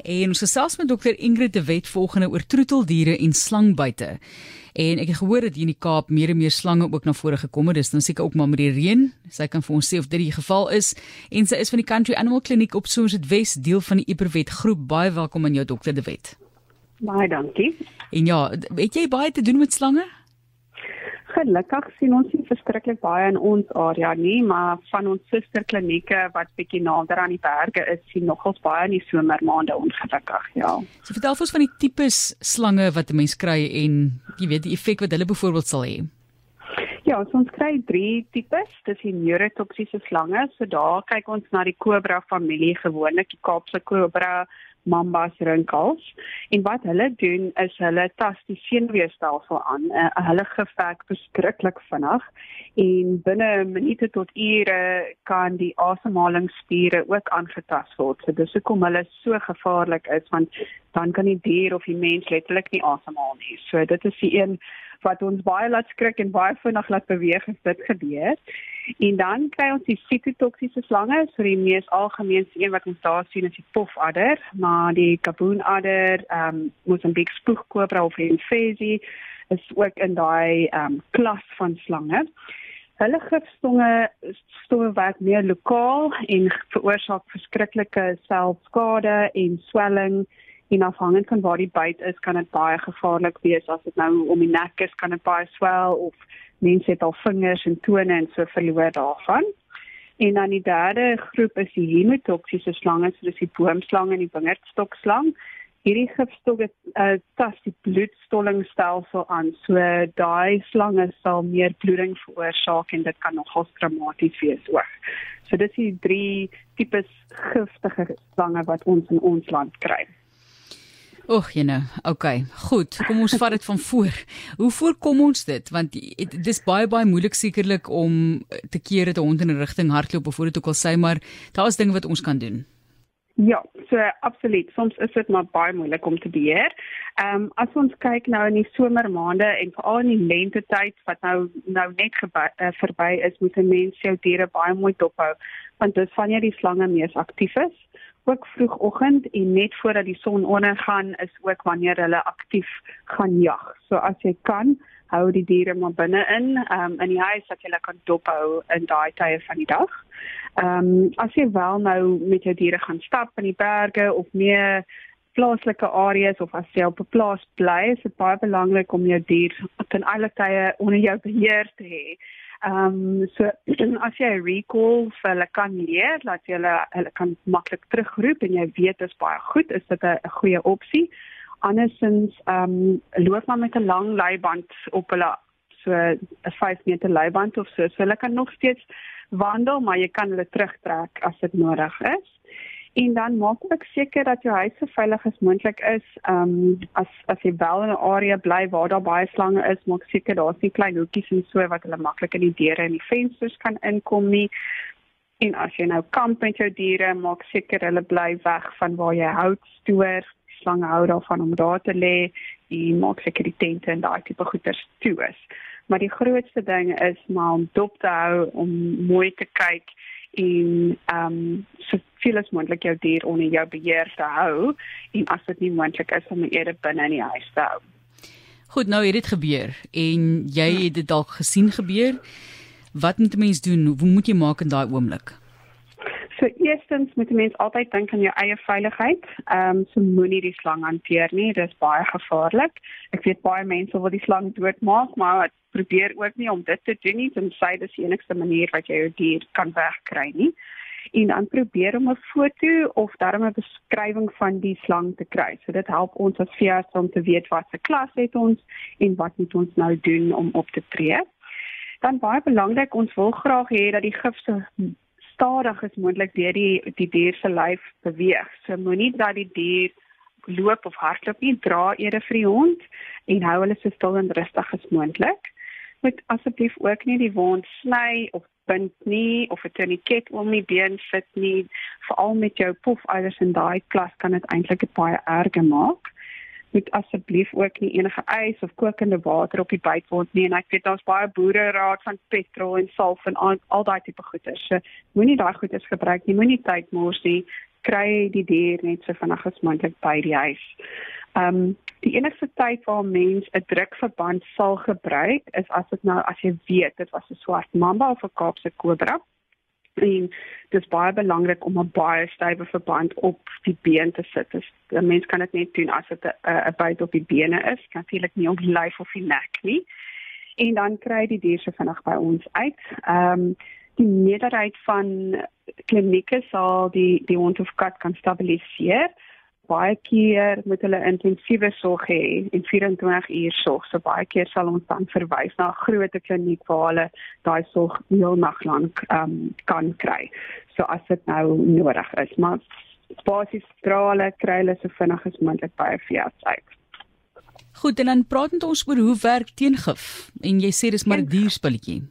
En ons gesels met dokter Ingrid de Wet volgende oor troeteldiere en slangbuite. En ek het gehoor dat hier in die Kaap meer en meer slange ook na vore gekom het. Dis dan seker ook maar met die reën. Sy kan vir ons sê of dit die geval is. En sy is van die Country Animal Clinic op Somerset West, deel van die Iperwet groep. Baie welkom aan jou dokter de Wet. Baie dankie. En ja, het jy baie te doen met slange? Gelukkig sien ons nie verskriklik baie in ons area nie, maar van ons susterklinieke wat bietjie nader aan die berge is, sien nogals baie in die somermaande ongelukkig, ja. So vertel ons van die tipes slange wat 'n mens kry en jy weet die effek wat hulle byvoorbeeld sal hê. Ja, so ons kry drie tipes. Dis die neurotoksiese slange. So daar kyk ons na die kobra familie, gewoonlik die Kaapse kobra, mambas rinkels en wat hulle doen is hulle tas die senuweestelsel aan. Uh, hulle gevek verskriklik vinnig en binne minute tot ure kan die asemhalingsspiere ook aangetast word. So dis hoekom hulle so gevaarlik is want dan kan die dier of die mens letterlik nie asemhaal nie. So dit is die een wat ons baie laat skrik en baie vinnig laat beweeg as dit gebeur. En dan kry ons die sitotoksiese slange, so die mees algemeenste een wat ons daar sien is die pofadder, maar die kaboenadder, ehm um, Mozambique spoegkobra of Enfesi is ook in daai ehm um, klas van slange. Hulle gifstonge stowwe werk meer lokaal en veroorsaak verskriklike selfskade en swelling en afhangend van waar die byt is, kan dit baie gevaarlik wees as dit nou om die nek is, kan dit baie swel of mense het al vingers en tone en so verloor daarvan. En dan die derde groep is die hemotoksiese slange, so dis die boomslang en die wingerdstokslang. Hierdie gifstok het uh, tas die bloedstollingstelsel aan. So daai slange sal meer bloeding veroorsaak en dit kan nogal dramaties wees ook. So dis die drie tipes giftige slange wat ons in ons land kry. Och, jy nou. Okay. Goed. Kom ons vat dit van voor. Hoe voorkom ons dit? Want dit is baie baie moeilik sekerlik om te keer dat 'n hond in 'n rigting hardloop of voor dit ook al sê, maar daar is dinge wat ons kan doen. Ja, so absoluut. Soms is dit maar baie moeilik om te beheer. Ehm um, as ons kyk nou in die somermaande en veral in die lente tyd wat nou nou net uh, verby is, moet 'n mens jou diere baie mooi dophou want dit wanneer die slange mees aktief is ook vroegoggend en net voordat die son ondergaan is ook wanneer hulle aktief gaan jag. So as jy kan, hou die diere maar binne in, um, in die huis dat jy kan dophou in daai tye van die dag. Ehm um, as jy wel nou met jou diere gaan stap in die berge of meer plaaslike areas of as jy op 'n plaas bly, is dit baie belangrik om jou dier ten alle tye onder jou beheer te hê. Ehm um, so as jy 'n recall vir hulle kan leer dat jy hulle hulle kan maklik terugroep en jy weet dit is baie goed, is dit 'n goeie opsie. Andersins ehm um, loop maar met 'n lang leiband op hulle so 'n 5 meter leiband of so. So hulle kan nog steeds wandel, maar jy kan hulle terugtrek as dit nodig is en dan maak ook seker dat jou huis so veilig as moontlik is. Ehm um, as as jy wel in 'n area bly waar daar baie slange is, maak seker daar's nie klein hoekies en so wat hulle maklik in die deure en die vensters kan inkom nie. En as jy nou kamp met jou diere, maak seker hulle bly weg van waar jy hout stoor. Slange hou daarvan om daar te lê. Jy maak seker die tente en daai tipe goeder toe is. Maar die grootste ding is maar om dop te hou, om mooi te kyk en ehm um, so veel as moontlik jou dier onder jou beheer te hou en as dit nie moontlik is om eerder binne in die huis te hou. Goed, nou het dit gebeur en jy ja. het dit dalk gesien gebeur. Wat moet 'n mens doen? Hoe moet jy maak in daai oomblik? So eerstens moet 'n mens altyd dink aan jou eie veiligheid. Ehm um, so moenie die slang hanteer nie, dit is baie gevaarlik. Ek weet baie mense wil die slang doodmaak, maar probeer ook nie om dit te doen nie, want sy dis die enigste manier wat jy jou dier kan wegkry nie en dan probeer om 'n foto of darm 'n beskrywing van die slang te kry. So dit help ons as veearts om te weet wat se klas het ons en wat moet ons nou doen om op te tree. Dan baie belangrik, ons wil graag hê dat die gif so stadig as moontlik deur die die dier se lyf beweeg. So moenie dat die dier loop of hardloop nie, dra eerder vir die hond en hou hulle so stil en rustig as moontlik moet asseblief ook nie die wond sny of bind nie of 'n tourniquet om die been sit nie. Veral met jou pofeiers in daai klas kan dit eintlik baie erger maak. Moet asseblief ook nie enige ys of kokende water op die bytwond nie en ek weet daar's baie boere raad van petrol en salf en al, al daai tipe goeder. So moenie daai goeders gebruik nie. Moenie tyd mors nie. kry die dier net so vinnig as moontlik by die huis. Ehm um, die enigste tyd waar mens 'n drukverband sal gebruik is as dit nou as jy weet dit was 'n swart mamba of 'n Kaapse kobra. En dit is baie belangrik om 'n baie stywe verband op die been te sit. Dus 'n mens kan dit net doen as dit 'n byt op die bene is, natuurlik nie op die lyf of die nek nie. En dan kry die dier se vinnig by ons uit. Ehm um, die meerderheid van klinieke sal die die hond of kat kan stabiliseer baie keer moet hulle intensiewe sorg hê en 24 uur sorg. So baie keer sal ons dan verwys na 'n groot kliniek waar hulle daai sorg heel nag lank um, kan kry. So as dit nou nodig is, maar basies strale kry hulle so vinnig as moontlik by 'n veearts uit. Goed, en dan praat ons oor hoe werk teengif en jy sê dis maar 'n dierspulletjie.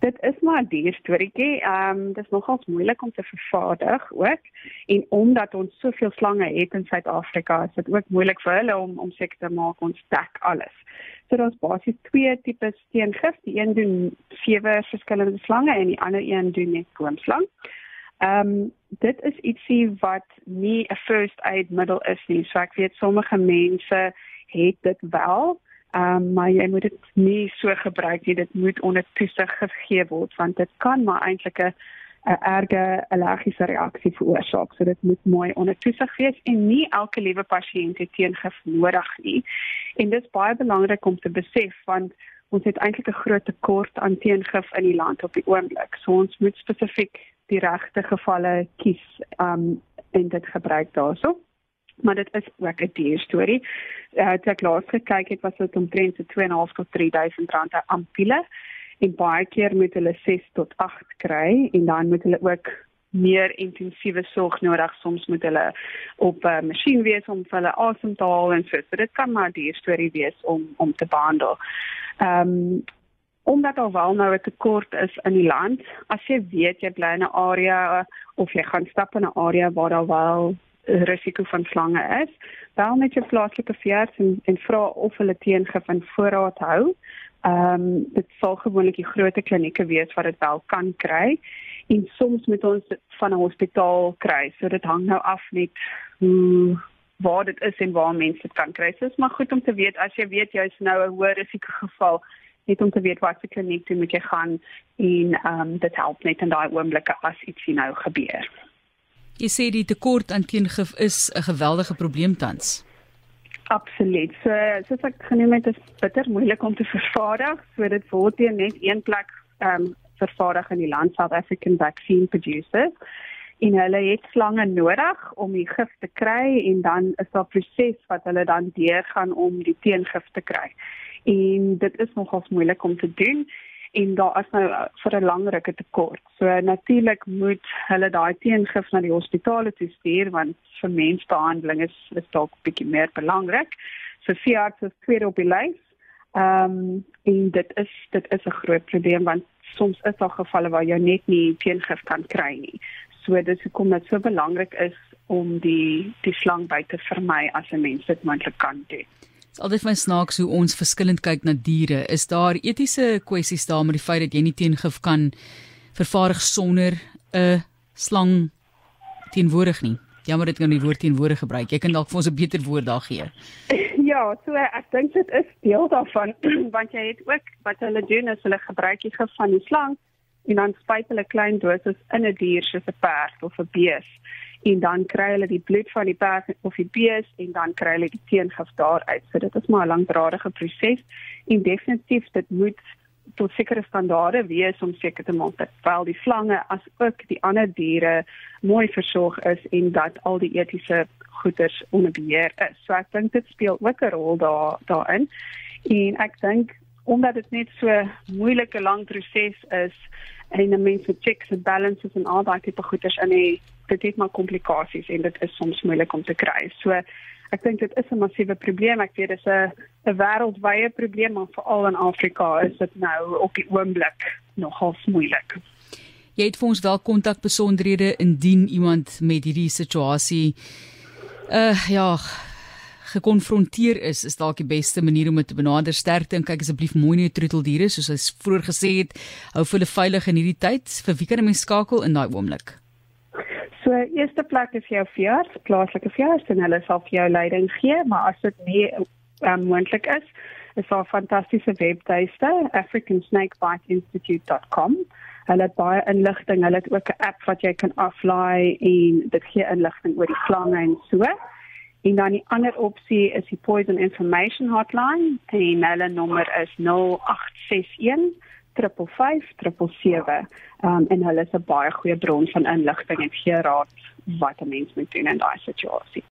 Dit is maar 'n duur storieetjie. Ehm um, dit is nogals moeilik om te vervaardig ook en omdat ons soveel slange het in Suid-Afrika, is dit ook moeilik vir hulle om om seker te maak ons dek alles. So daar's basies twee tipe steengif. Die een doen sewe verskillende slange en die ander een doen net koomslang. Ehm um, dit is ietsie wat nie 'n first aid middel is nie. So ek weet sommige mense het dit wel. Ehm um, maar jy moet dit nie so gebruik nie. Dit moet onder toesig gegee word want dit kan maar eintlik 'n 'n erge allergiese reaksie veroorsaak. So dit moet mooi onder toesig wees en nie elke liewe pasiënt het teengif nodig nie. En dit is baie belangrik om te besef want ons het eintlik 'n groot tekort aan teengif in die land op die oomblik. So ons moet spesifiek die regte gevalle kies um en dit gebruik daarso maar dit is ook 'n duur storie. Uh toe ek laas gekyk het, was dit omtrent so 2.5 tot 3000 rand per ampule. En baie keer moet hulle 6 tot 8 kry en dan moet hulle ook meer intensiewe sorg nodig. Soms moet hulle op 'n uh, masjien wees om hulle asem te haal en so. So dit kan maar 'n duur storie wees om om te behandel. Ehm um, omdat daar wel nou 'n tekort is in die land, as jy weet jy bly in 'n area of jy gaan stap in 'n area waar daar wel risiko van slange is, bel met jou plaaslike veearts en, en vra of hulle teengif in voorraad hou. Ehm um, dit sal gewoonlik die groot klinieke wees wat dit wel kan kry en soms moet ons dit van 'n hospitaal kry. So dit hang nou af net hoe waar dit is en waar mense dit kan kry. So is maar goed om te weet as jy weet jy's nou 'n hoë risiko geval net om te weet wat se kliniek toe moet jy gaan en ehm um, dit help net in daai oomblikke as ietsie nou gebeur. Jy sê die tekort aan teengif is 'n geweldige probleem tans. Absoluut. So soos ek genoem het, is bitter moeilik om te vervaardig. So dit word teen net een plek ehm um, vervaardig in die land South African Vaccine Producers. En hulle het slange nodig om die gif te kry en dan is daar 'n proses wat hulle dan deurgaan om die teengif te kry. En dit is nogals moeilik om te doen en daar is nou uh, vir 'n lang ruk 'n tekort. So natuurlik moet hulle daai teengif na die hospitale toe stuur want vir mensbehandeling is dit dalk bietjie meer belangrik. So veearts is tweede op die lys. Ehm um, en dit is dit is 'n groot probleem want soms is daar gevalle waar jy net nie teengif kan kry nie. So dis hoekom dit so belangrik is om die die slang by te vermy as 'n mens dit moontlik kan doen. Dit is altyd van snaaks hoe ons verskillend kyk na diere. Is daar etiese kwessies daar met die feit dat jy nie teengif kan vervaardig sonder 'n slang teenwoordig nie? Jammer ek nou die woord teenwoordig gebruik. Jy kan dalk vir ons 'n beter woord daar gee. Ja, so ek dink dit is deel daarvan want jy het ook wat hulle doen is hulle gebruik die gif van die slang en dan spuit hulle klein doses in 'n dier soos 'n perd of 'n bees en dan kry hulle die bloed van die perd of die bees en dan kry hulle die teengif daaruit. So dit is maar 'n langdradige proses en definitief dit moet tot sekere standaarde wees om seker te maak dat wel die slange as ook die ander diere mooi versorg is en dat al die etiese goeders onder beheer is. So ek dink dit speel ook 'n rol daar daarin. En ek dink omdat dit net so moeilike lang proses is en 'n mens moet checks and balances en al daai tipe goeders in die dit het maar komplikasies en dit is soms moeilik om te kry. So ek dink dit is 'n massiewe probleem. Ek weet dit is 'n 'n wêreldwye probleem maar veral in Afrika is dit nou op die oomblik nogal moeilik. Jy het vir ons wel kontak besonderhede indien iemand met hierdie situasie uh ja gekonfronteer is, is dalk die beste manier om dit te benader. Sterkte en kyk asseblief mooi na jou troeteldiere soos hy vroeër gesê het. Hou hulle veilig in hierdie tyd. Vir wie kan 'n mens skakel in daai oomblik? So eerste plek is jou veearts, plaaslike veearts en hulle sal vir jou leiding gee, maar as dit nie um, moontlik is, is daar 'n fantastiese webtuiste, africansnakebiteinstitute.com. Hulle het baie inligting, hulle het ook 'n app wat jy kan aflaai en dit gee inligting oor die slange en so. En dan die ander opsie is die Poison Information Hotline hulle nommer is 0861 355 um, en hulle is 'n baie goeie bron van inligting en gee raad wat 'n mens moet doen in daai situasie.